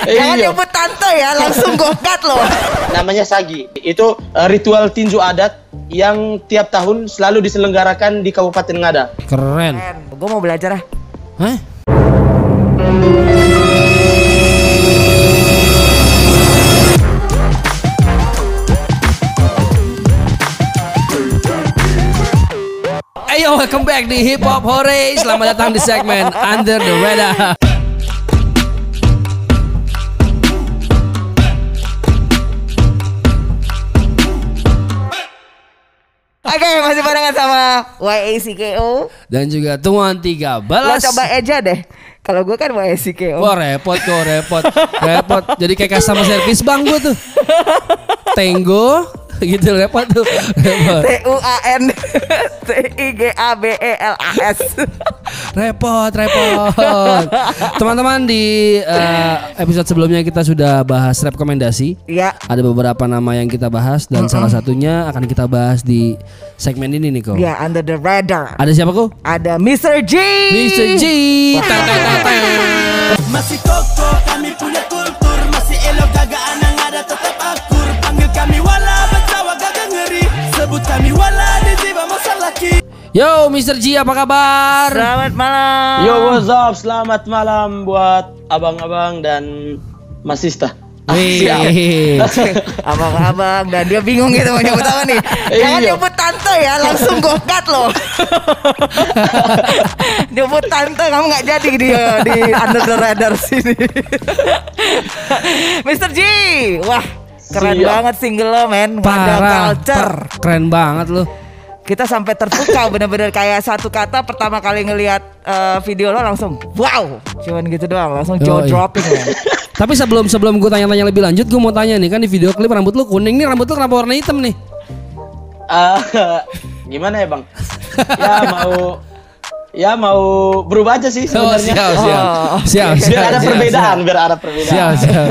Jangan Iya. nyebut tante ya, langsung gokat loh. Namanya Sagi. Itu eh, ritual tinju adat yang tiap tahun selalu diselenggarakan di Kabupaten Ngada. Keren. Gue mau belajar ah. Hah? Ayo, welcome back di Hip Hop Hore. Selamat datang di segmen Under the Radar. Oke, masih barengan sama YACKO. Dan juga Tuan Tiga Lo Balas. coba aja deh. Kalau gue kan YACKO. Wah repot kok repot repot jadi kayak customer service bang gue tuh Tenggo gitu repot tuh repot T U A N T I G A B E L A S. repot repot teman-teman di eh, episode sebelumnya kita sudah bahas rekomendasi Iya. ada beberapa nama yang kita bahas dan salah satunya akan kita bahas di segmen ini nih kok Ya, under the radar. ada siapa kok Ada Mr. G. Mr. G. Masih koko Yo Mr. G apa kabar Selamat malam. Yo, what's up? Selamat malam buat abang-abang dan masista. Ah. Wih. Abang-abang dan dia bingung gitu mau nyebut apa nih. Jangan Iya. nyebut tante ya, langsung gokat loh. nyebut tante kamu nggak jadi di di under the radar sini. Mr. G, wah keren Siap. banget single lo men, Parah, culture. keren banget lu. Kita sampai terpukau bener-bener kayak satu kata pertama kali ngelihat eh, video lo langsung wow, cuman gitu doang, langsung jaw dropping men. Tapi sebelum sebelum gue tanya-tanya lebih lanjut, gue mau tanya nih kan di video klip rambut lu kuning nih, rambut lu kenapa warna hitam nih? Ah, gimana ya, Bang? Ya mau ya mau berubah aja sih sebenarnya. siap, siap, Oh, siap, siap, biar ada siap, perbedaan, siap. biar ada perbedaan. Siap, siap.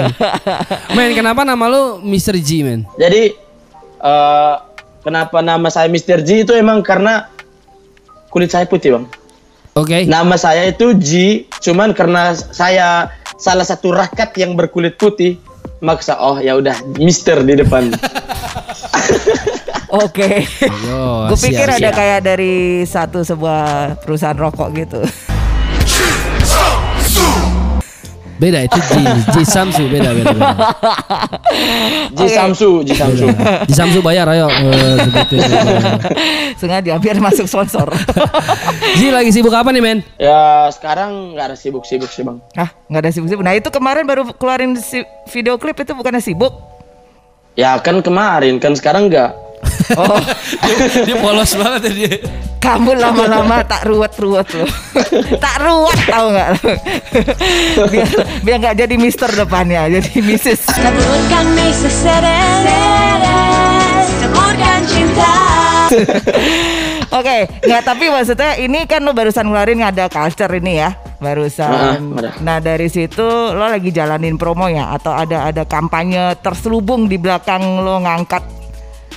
Men, kenapa nama lu Mr. G, men? Jadi eh, kenapa nama saya Mr. G itu emang karena kulit saya putih, Bang. Oke. Nama saya itu G, cuman karena saya salah satu rakyat yang berkulit putih, maksa oh ya udah Mister di depan. Oke. Gue pikir siap, ada siap. kayak dari satu sebuah perusahaan rokok gitu. Beda itu G, G Samsu beda beda. beda. G Samsu, G Samsu. G Samsu bayar ayo. Eh. Sengaja biar masuk sponsor. G lagi sibuk apa nih, men? ya sekarang nggak ada sibuk-sibuk sih bang. ah, nggak ada sibuk-sibuk. Nah itu kemarin baru keluarin si video klip itu bukannya sibuk? Ya kan kemarin, kan sekarang nggak. Oh, dia polos banget ya dia. kamu lama-lama tak ruwet-ruwet loh. tak ruwet tahu nggak? biar biar nggak jadi Mister depannya, jadi Mrs. Sebutkan Mrs. Seres Sebutkan cinta Oke, nggak tapi maksudnya ini kan lo barusan ngeluarin ada culture ini ya, barusan. Ada. Nah dari situ lo lagi jalanin promo ya, atau ada ada kampanye terselubung di belakang lo ngangkat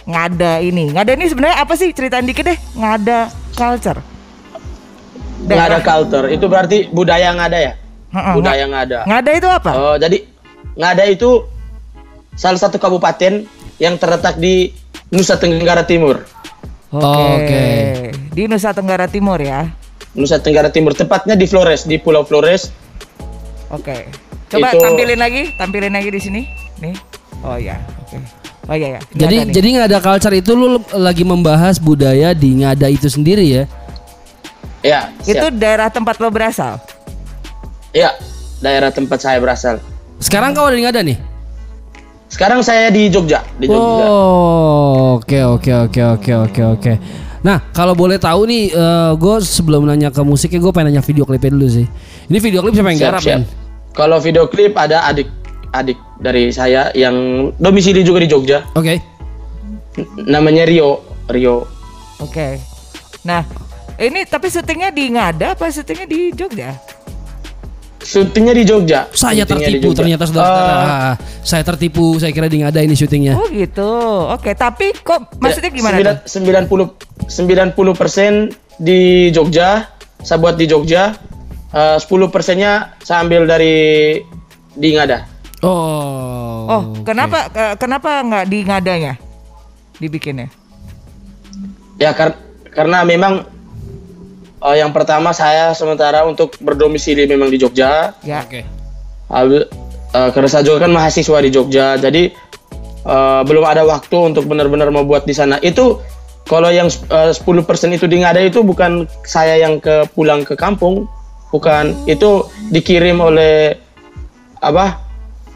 ngada ini. Ngada ini sebenarnya apa sih? Ceritain dikit deh. Ngada culture. Nggak ada culture, itu berarti budaya yang ada ya. Heeh, Budaya yang ada. Ngada itu apa? Oh, jadi Ngada itu salah satu kabupaten yang terletak di Nusa Tenggara Timur. Oke. Di Nusa Tenggara Timur ya. Nusa Tenggara Timur, tepatnya di Flores, di Pulau Flores. Oke. Coba Itu- tampilin lagi, tampilin lagi di sini. Nih. Oh ya, oke. Oh iya ya. Ini Jadi ada nih. jadi nggak ada culture itu lu lagi membahas budaya di ngada itu sendiri ya? Ya, itu daerah tempat lo berasal. Ya, daerah tempat saya berasal. Sekarang kau ada di ngada nih? Sekarang saya di Jogja, di Jogja. Oh, oke oke oke oke oke oke. Nah, kalau boleh tahu nih, gue sebelum nanya ke musiknya, gue pengen nanya video klipnya dulu sih. Ini video klip siapa yang Siap, garap, siap. Kalau video klip ada adik-adik dari saya yang domisili juga di Jogja. Oke. N- namanya Rio, Rio. Oke. Nah, ini tapi syutingnya di Ngada apa syutingnya di Jogja? Syutingnya di Jogja. Saya Syutingnya tertipu Jogja. ternyata saudara. Ah, saya tertipu. Saya kira di ngada ini syutingnya. Oh gitu. Oke, tapi kok maksudnya ya, gimana? tuh? 9, 90 90 persen di Jogja. Saya buat di Jogja. Eh, 10 persennya saya ambil dari di Ngada. Oh. Oh, oke. kenapa eh, kenapa nggak di ngadanya dibikinnya? Ya kar- karena memang eh, yang pertama saya sementara untuk berdomisili memang di Jogja. Ya. Oke. Habis- eh, karena saya juga kan mahasiswa di Jogja, jadi eh, belum ada waktu untuk benar-benar membuat di sana. Itu kalau yang eh, 10% itu di Ngada itu bukan saya yang ke pulang ke kampung, bukan. Itu dikirim oleh apa?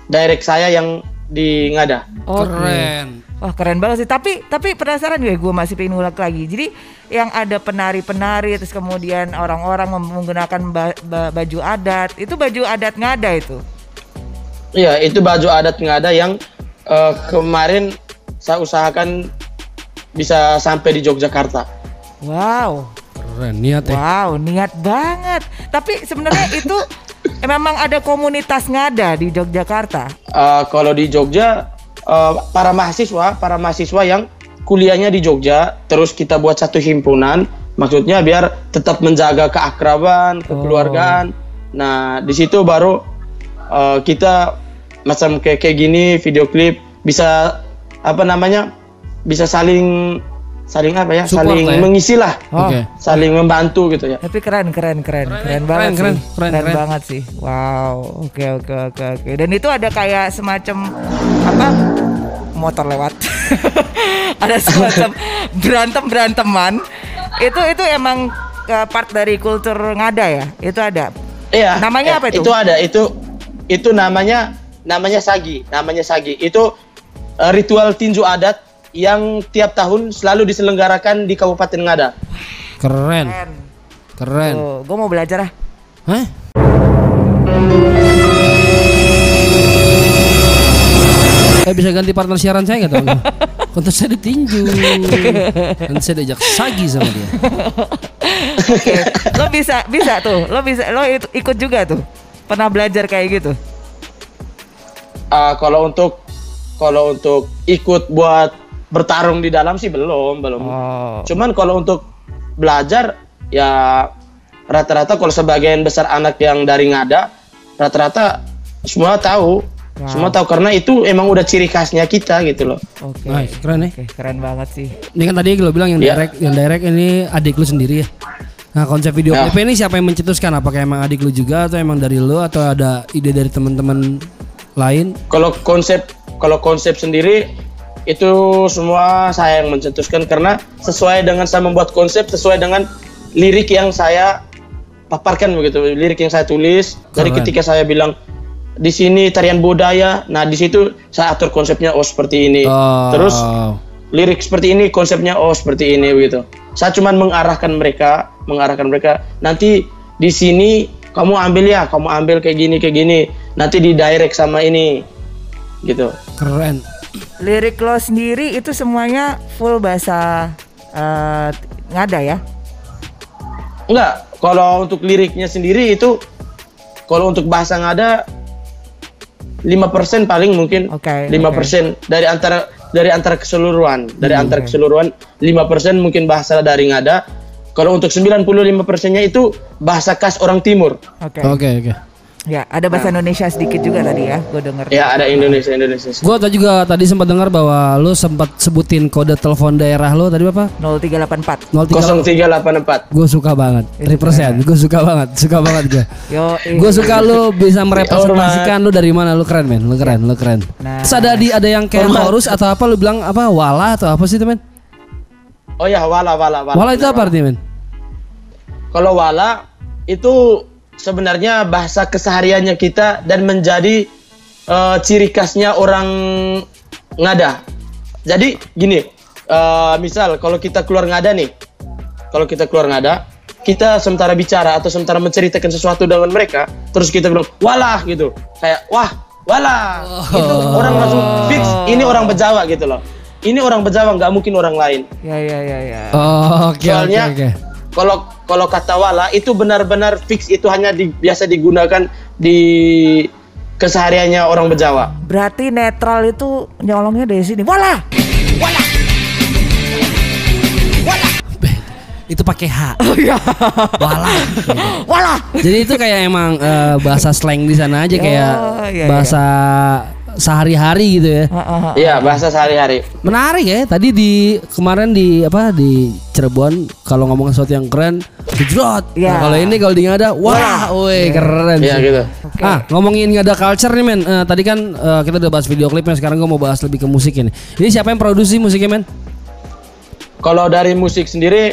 Direct saya yang di Ngada. Oke. Keren. Wah keren banget sih. Tapi tapi penasaran gue, gue masih pengen ulang lagi. Jadi yang ada penari-penari, terus kemudian orang-orang menggunakan ba- ba- baju adat, itu baju adat ngada itu. Iya, itu baju adat Ngada yang eh, kemarin saya usahakan bisa sampai di Yogyakarta. Wow, Keren niat ya. wow, niat banget. Tapi sebenarnya itu memang ada komunitas ngada di Yogyakarta. Eh, kalau di Jogja eh, para mahasiswa para mahasiswa yang kuliahnya di Jogja terus kita buat satu himpunan maksudnya biar tetap menjaga keakraban kekeluargaan nah di situ baru eh, kita macam kayak kayak gini video klip bisa apa namanya bisa saling saling apa ya Support saling ya. mengisi lah Oh, Oke. saling membantu gitu ya Tapi keren, keren, keren, keren, keren, banget keren, sih, keren, keren. banget sih. Wow, oke, oke, oke, oke. Dan itu ada kayak semacam apa? Motor lewat. ada semacam berantem beranteman. Itu itu emang eh, part dari kultur ngada ya? Itu ada. Iya. Namanya eh, apa itu? Itu ada. Itu itu namanya namanya sagi. Namanya sagi. Itu eh, ritual tinju adat yang tiap tahun selalu diselenggarakan di Kabupaten Ngada. Keren. Keren. Keren. Tuh, gue mau belajar ah. Hah? Eh bisa ganti partner siaran saya nggak tahu? Konten saya ditinju. Dan saya diajak sagi sama dia. Oke. lo bisa bisa tuh. Lo bisa lo ikut juga tuh. Pernah belajar kayak gitu. Ah, kalau untuk kalau untuk ikut buat bertarung di dalam sih belum belum. Oh. Cuman kalau untuk belajar ya rata-rata kalau sebagian besar anak yang dari Ngada rata-rata semua tahu. Wow. Semua tahu karena itu emang udah ciri khasnya kita gitu loh. Oke. Nice, keren ya. Oke, keren banget sih. Ini kan tadi lo bilang yang Iya. direct, yang direct ini adik lu sendiri ya. Nah konsep video Ya. klip ini siapa yang mencetuskan? Apakah emang adik lu juga atau emang dari lu atau ada ide dari teman-teman lain? Kalau konsep kalau konsep sendiri itu semua saya yang mencetuskan karena sesuai dengan saya membuat konsep sesuai dengan lirik yang saya paparkan begitu lirik yang saya tulis. Dari ketika saya bilang di sini tarian budaya nah di situ saya atur konsepnya oh seperti ini. Oh. terus lirik seperti ini konsepnya oh seperti ini begitu. Saya cuma mengarahkan mereka mengarahkan mereka nanti di sini kamu ambil ya kamu ambil kayak gini kayak gini. Nanti di direct sama ini gitu. Keren. Lirik lo sendiri itu semuanya full bahasa eh, ngada ya? enggak kalau untuk liriknya sendiri itu kalau untuk bahasa ngada 5% paling mungkin Oke, 5% dari antara dari antara keseluruhan dari antara keseluruhan 5% mungkin bahasa dari ngada kalau untuk 95% nya itu bahasa khas orang timur Oke. Oke oke. Ya, ada bahasa Indonesia sedikit juga tadi ya, gue denger. ya ada Indonesia Indonesia Gua tadi juga tadi sempat dengar bahwa lu sempat sebutin kode telepon daerah lu tadi apa? 0384. 03 0384 Gue suka banget. Represent. Gue suka banget. Suka banget gue. Yo, eh. Gue suka lu bisa merepresentasikan lu dari mana lu keren men. Lu keren, lu keren. Nah. Terus ada di ada yang kayak chorus atau apa lu bilang apa wala atau apa sih temen? oh ya wala wala wala Wala itu apa artinya men? Kalau wala itu sebenarnya bahasa kesehariannya kita dan menjadi eh, ciri khasnya orang ngada. Jadi gini, eh, misal kalau kita keluar ngada nih, kalau kita keluar ngada, kita sementara bicara atau sementara menceritakan sesuatu dengan mereka, terus kita bilang walah gitu, kayak wah walah, itu orang langsung fix ini orang Bejawa gitu loh. Ini orang Bejawa nggak mungkin orang lain. Ya ya ya ya. Oh, oke oke Soalnya oke. Kalau kalau kata wala itu benar-benar fix itu hanya di- biasa digunakan di kesehariannya orang Bejawa. Berarti netral itu nyolongnya dari sini. Walah. itu pakai H. Oh iya. Walah. gitu. Walah. Jadi itu kayak emang eh, bahasa slang di sana aja kayak Oh, iya, bahasa sehari-hari gitu ya. Iya, bahasa sehari-hari. Menarik ya. Tadi di kemarin di apa di Cirebon kalau ngomong sesuatu yang keren, gejrot. Iya. Nah, kalau ini kalau di ada, wah, woi keren Iya sih. gitu. Ah, ngomongin nggak ada culture nih men. Eh, tadi kan eh, kita udah bahas video klipnya, sekarang gue mau bahas lebih ke musiknya nih. Ini siapa yang produksi musiknya men? Kalau dari musik sendiri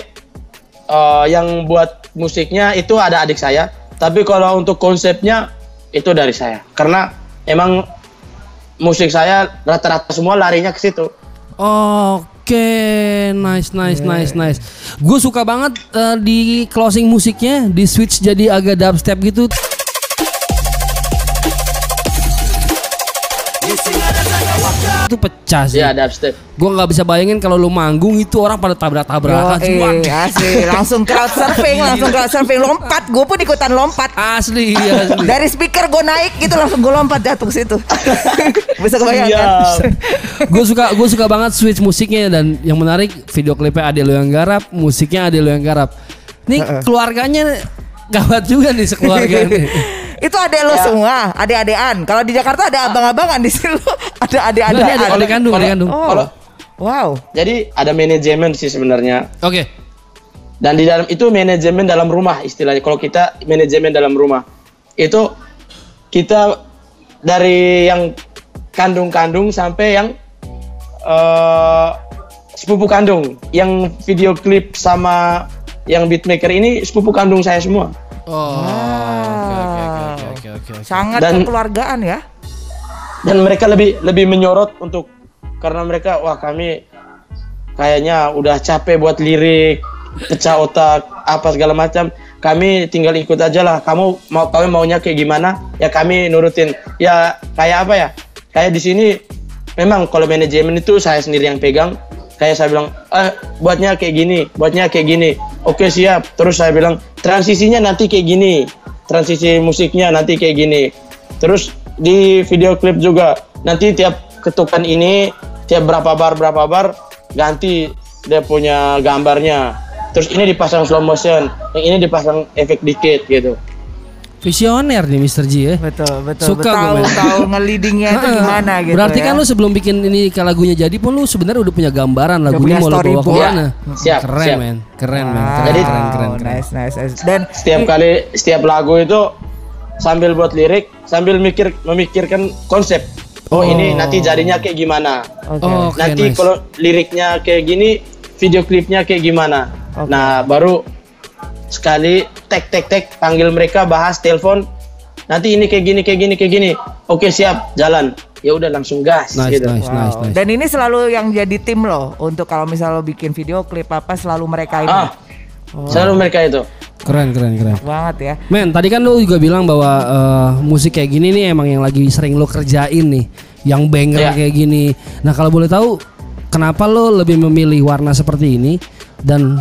eh, yang buat musiknya itu ada adik saya, tapi kalau untuk konsepnya itu dari saya. Karena emang musik saya rata-rata semua larinya ke situ. Oke, nice, nice, nice, nice. Gue suka banget eh, di closing musiknya di switch jadi agak dubstep gitu. Itu pecah sih. Iya, dubstep. Gue nggak bisa bayangin kalau lu manggung itu orang pada tabrak-tabrakan semua. Eh, asli langsung crowd surfing, langsung crowd surfing lompat. Gue pun ikutan lompat. Asli, asli. Dari speaker gue naik gitu langsung gue lompat jatuh ke situ. Bisa kebayang Iya. kan? gue suka gue suka banget switch musiknya dan yang menarik video klipnya ada lo yang garap musiknya ada lo yang garap nih keluarganya gawat juga nih sekeluarga nih Itu adek lo semua, adek-adean. Kalau di Jakarta ada abang-abangan di sini lo ada ini ada adek-adean. adik kandung adik kandung Oh. Kalau- Wow. Jadi ada manajemen sih sebenarnya. oke Dan di dalam itu manajemen dalam rumah istilahnya. Kalau kita manajemen dalam rumah itu kita dari yang kandung-kandung sampai yang eh, sepupu kandung. Yang video klip sama yang beatmaker ini sepupu kandung saya semua. oh Wow. Oke Sangat Dan- kekeluargaan ya. Dan mereka lebih lebih menyorot untuk karena mereka wah kami kayaknya udah capek buat lirik, pecah otak, apa segala macam. Kami tinggal ikut aja lah. Kamu mau kami maunya kayak gimana? Ya kami nurutin. Ya kayak apa ya? Kayak di sini memang kalau manajemen itu saya sendiri yang pegang. Kayak saya bilang, eh buatnya kayak gini, buatnya kayak gini. Oke siap. Terus saya bilang transisinya nanti kayak gini, transisi musiknya nanti kayak gini. Terus di video klip juga nanti tiap ketukan ini tiap berapa bar berapa bar ganti dia punya gambarnya. Terus ini dipasang slow motion, yang ini dipasang efek dikit gitu. Visioner nih Mr. G ya Betul, betul. Suka betul. gue, tahu men. tahu ngelidingnya itu gimana gitu. berarti ya. kan lu sebelum bikin ini ke lagunya jadi pun lu sebenarnya udah punya gambaran lagunya punya mau lu bawa storyboard. ke mana Siap, keren siap. men keren men Wow, keren, Jadi- keren keren keren nice, nice, nice. Dan Setiap kali setiap lagu itu sambil buat lirik, sambil mikir memikirkan konsep. Oh, ini nanti jadinya kayak gimana? oke. Oh, Oke, nanti nice. kalau liriknya kayak gini, video klipnya kayak gimana? Oke. Nah, baru sekali tek tek tek panggil mereka bahas telepon. Nanti ini kayak gini kayak gini kayak gini. Oke, siap, jalan. Ya udah langsung gas nice gitu. nice nice Wow. nice Dan ini selalu yang jadi tim loh untuk kalau misalnya lo bikin video klip apa selalu mereka ini. Ah, selalu mereka itu. keren keren keren Banget ya. Men, tadi kan lu juga bilang bahwa eh, musik kayak gini nih emang yang lagi sering lu kerjain nih, yang banger Iya. kayak gini. Nah, kalau boleh tahu kenapa lu lebih memilih warna seperti ini dan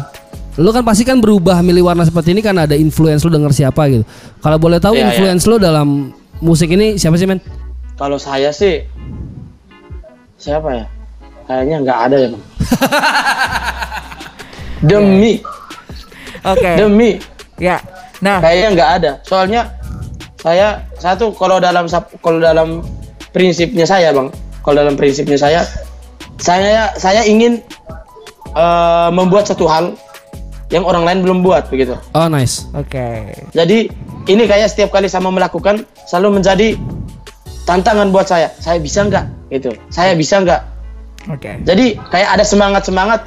lu kan pasti kan berubah milih warna seperti ini kan ada influence lu denger siapa gitu. Kalau boleh tahu Iya, influence lu dalam musik ini siapa sih, men? Kalau saya sih siapa ya? Kayaknya nggak ada ya, Bang. Demi, Oke. demi Ya. Nah, kayaknya nggak ada. Soalnya saya satu kalau dalam kalau dalam prinsipnya saya, Bang. Kalau dalam prinsipnya saya saya saya ingin eh, membuat satu hal yang orang lain belum buat begitu. Oh, nice. oke. Jadi ini kayak setiap kali sama melakukan selalu menjadi tantangan buat saya. Saya bisa nggak? Gitu. Saya bisa nggak? Oke. Jadi kayak ada semangat semangat.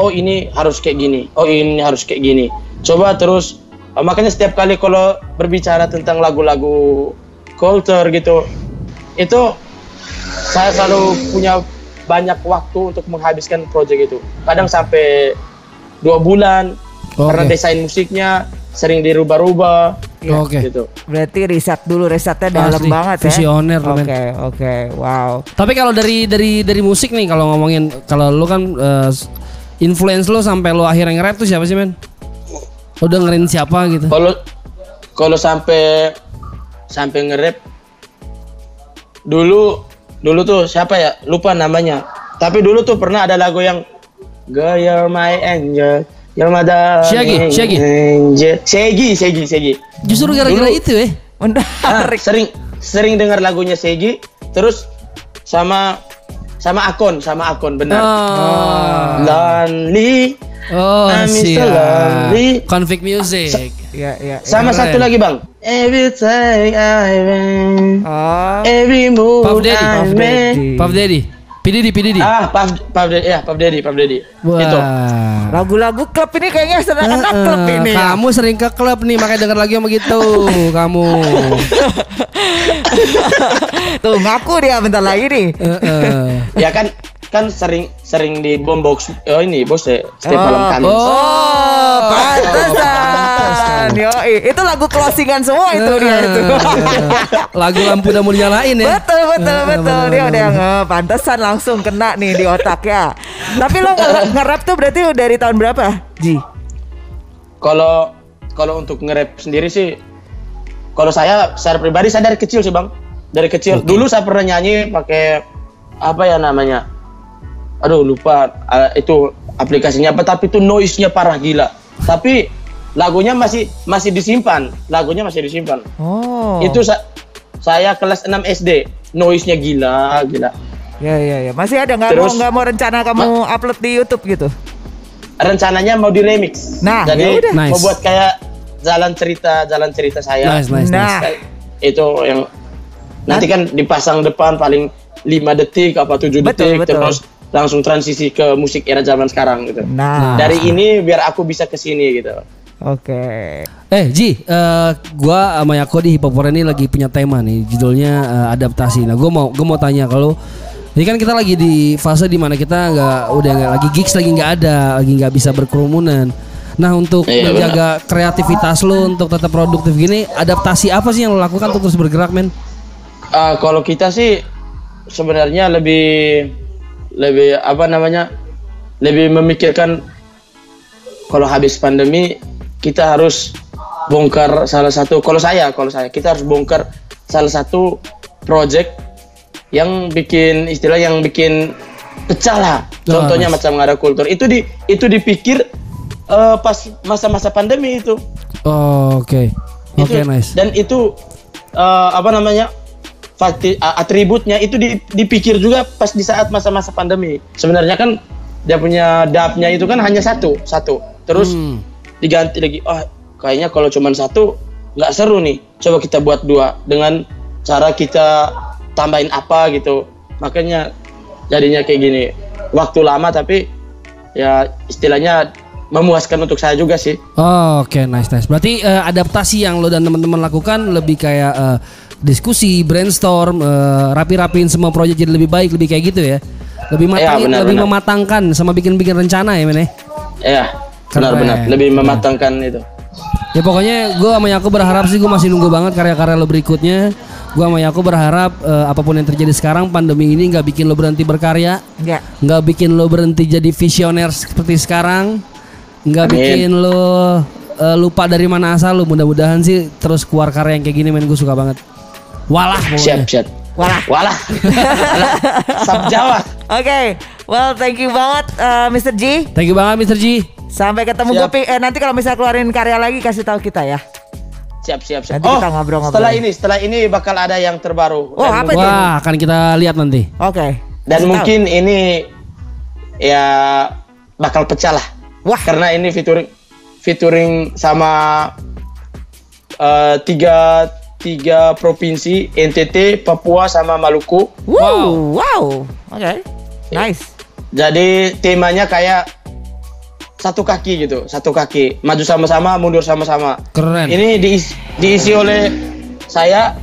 Oh ini harus kayak gini. Oh ini harus kayak gini. Coba terus. eh, makanya setiap kali kalau berbicara tentang lagu-lagu culture gitu, itu saya selalu punya banyak waktu untuk menghabiskan proyek itu. Kadang sampai dua bulan karena Oke. desain musiknya sering dirubah-rubah Iya. Oke. gitu. Berarti riset dulu risetnya dalam Asli, banget ya. visioner Oke, men. oke. Wow. Tapi kalau dari dari dari musik nih kalau ngomongin kalau lu kan eh, influence lu sampai lu akhirnya nge-rap tuh siapa sih, men? Lu dengerin siapa gitu? Kalau kalau sampai sampai nge-rap dulu dulu tuh siapa ya? Lupa namanya. Tapi dulu tuh pernah ada lagu yang Girl you're my angel, Yamada. Shaggy, Shaggy. Angel. Shaggy, Shaggy, Shaggy. Justru gara-gara itu ya. Ah, Menarik. sering sering dengar lagunya Shaggy, terus sama sama Akon, sama Akon benar. Oh, Lonely. oh I'm Mr. siap. Lonely. Conflict music. Ya, ya. Sama Keren. satu lagi bang. Every time I went, Oh. every move Puff Daddy, I Puff make. Puff Daddy. P Diddy, P Diddy. Ah, Puff, Puff Daddy, ya Puff Daddy, Puff Daddy. Wah. Itu. Lagu-lagu klub ini kayaknya sering anak Eh, klub ini. ya. Kamu sering ke klub nih makanya denger lagi sama gitu kamu. Tuh ngaku dia bentar lagi nih. Eh, eh. Ya kan kan sering sering di bombox oh ini bos ya setiap Oh. malam kan. Oh, pantesan. Yo, itu lagu closingan semua itu dia itu. Lagu lampu udah mau dinyalain ya. betul betul Eh, betul. Dia udah nge pantesan langsung kena nih di otak ya. Tapi lo nge- nge-rap tuh berarti dari tahun berapa, Ji? Kalau kalau untuk nge-rap sendiri sih kalau saya secara pribadi saya dari kecil sih bang. Dari kecil. Dulu saya pernah nyanyi pakai apa ya namanya? Aduh lupa ah, itu aplikasinya apa tapi itu noise-nya parah gila. Tapi lagunya masih masih disimpan lagunya masih disimpan Oh. itu sa- saya kelas 6 SD noise-nya gila gila Ya ya ya. Masih ada nggak mau Terus- nggak mau rencana kamu upload di YouTube gitu? rencananya mau di remix Nah, ya jadi udah. Nice. mau buat kayak jalan cerita jalan cerita saya Nice, nice, Nah. nice. itu yang nanti kan dipasang depan paling 5 detik apa 7 Betul, detik betul. terus langsung transisi ke musik era zaman sekarang gitu. Nah. Dari ini biar aku bisa ke sini gitu. Oke. Eh Ji, eh, gua sama Yako di Hip Hop Foreign ini lagi punya tema nih, judulnya eh, adaptasi. Nah, gua mau gua mau tanya kalau ini kan kita lagi di fase di mana kita nggak udah nggak lagi gigs lagi nggak ada, lagi nggak bisa berkerumunan. Nah untuk Iya, menjaga kreativitas lo untuk tetap produktif gini, adaptasi apa sih yang lo lakukan untuk terus bergerak men? Ah, kalau kita sih sebenarnya lebih lebih apa namanya? Lebih memikirkan kalau habis pandemi kita harus bongkar salah satu kalau saya kalau saya kita harus bongkar salah satu project yang bikin istilah yang bikin pecah lah. Contohnya Mas. macam nggak ada kultur. Itu di itu dipikir eh, pas masa-masa pandemi itu. Oh, Oke, oke Itu- nice. Dan itu eh, apa namanya? a- atributnya itu di- dipikir juga pas di saat masa-masa pandemi. Sebenarnya kan dia punya dapnya itu kan hanya satu, satu. Terus Hmm. Diganti lagi. Oh, kayaknya kalau cuma satu nggak seru nih. Coba kita buat dua dengan cara kita tambahin apa gitu. Makanya jadinya kayak gini. Waktu lama tapi ya istilahnya memuaskan untuk saya juga sih. Oh, Oke, nice nice. Berarti eh, adaptasi yang lo dan teman-teman lakukan lebih kayak eh, diskusi, brainstorm, eh, rapi-rapiin semua proyek jadi lebih baik, lebih kayak gitu ya. Lebih matangin, benar, lebih benar. mematangkan sama bikin-bikin rencana ya, men ya? Ya, benar-benar lebih mematangkan itu. Ya pokoknya gue sama Yaku berharap sih gue masih nunggu banget karya-karya lo berikutnya. Gue sama Yaku berharap eh, apa pun yang terjadi sekarang pandemi ini nggak bikin lo berhenti berkarya, Ya. nggak bikin lo berhenti jadi visioner seperti sekarang, nggak bikin lo eh, lupa dari mana asal lo. Mudah-mudahan sih terus keluar karya yang kayak gini men gue suka banget. Walah pokoknya. Siap, siap. Walah. Walah. Sab Jawa. Oke. Well, thank you banget uh, Mr. G. Thank you banget Mr. G. Sampai ketemu Siap. Gopi. Eh, nanti kalau misal keluarin karya lagi kasih tahu kita ya. Siap, siap, siap. Nanti kita ngobrol-ngobrol. setelah ini, setelah ini bakal ada yang terbaru. Oh, Dan apa itu? Wah akan kita lihat nanti. Oke. Dan Kasih mungkin ini ya bakal pecah lah. Wah. Karena ini featuring featuring sama eh, tiga tiga provinsi NTT, Papua sama Maluku. tahu. Wow. Wow. Oke. Nice. Jadi temanya kayak satu kaki gitu, satu kaki, maju sama-sama, mundur sama-sama. Keren. Ini diisi, diisi oleh saya,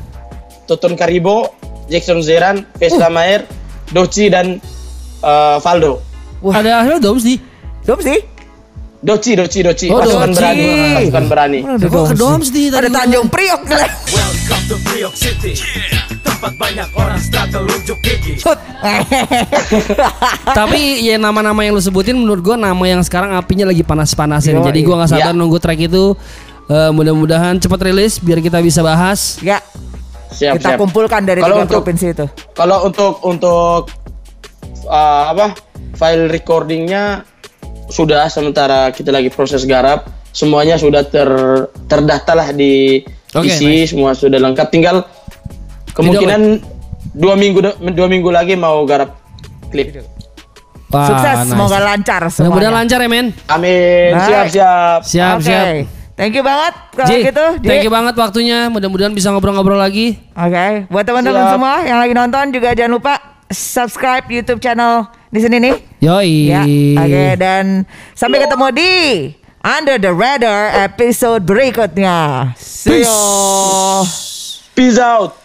Toton Karibo, Jackson Zeran, Vesla Mayer, Doci dan eh, Valdo. Wah. Ada ada dom sih. Dom sih. Doci, Doci, Doci, Oh, pasukan Doci. berani, pasukan berani. Doms di Ada? Tanjung Priok. To Priok City Tempat banyak orang struggle unjuk gigi. Tapi ya nama-nama yang lu sebutin menurut gua nama yang sekarang apinya lagi panas-panasnya. Yoi. Jadi gua nggak sabar Ya. nunggu track itu. Eh, mudah-mudahan cepat rilis biar kita bisa bahas. ya. Siap, Kita siap. kumpulkan dari Kalau tiga untuk- provinsi itu. Kalau untuk untuk eh, apa file recordingnya sudah sementara kita lagi proses garap semuanya sudah ter terdata lah di Oke, isi semua sudah lengkap tinggal kemungkinan dua minggu dua minggu lagi mau garap klip Wah, Sukses, nice. semoga lancar Mudah-mudahan semuanya. lancar ya men. amin Baik. siap siap Siap Oke. siap. Thank you banget kalau Ji, gitu. Ji. thank you banget waktunya. Mudah-mudahan bisa ngobrol-ngobrol lagi. Oke, buat teman-teman semua yang lagi nonton juga jangan lupa subscribe YouTube channel di sini nih. Yoi. Ya, oke dan sampai ketemu di Under the Radar episode berikutnya. See you. peace out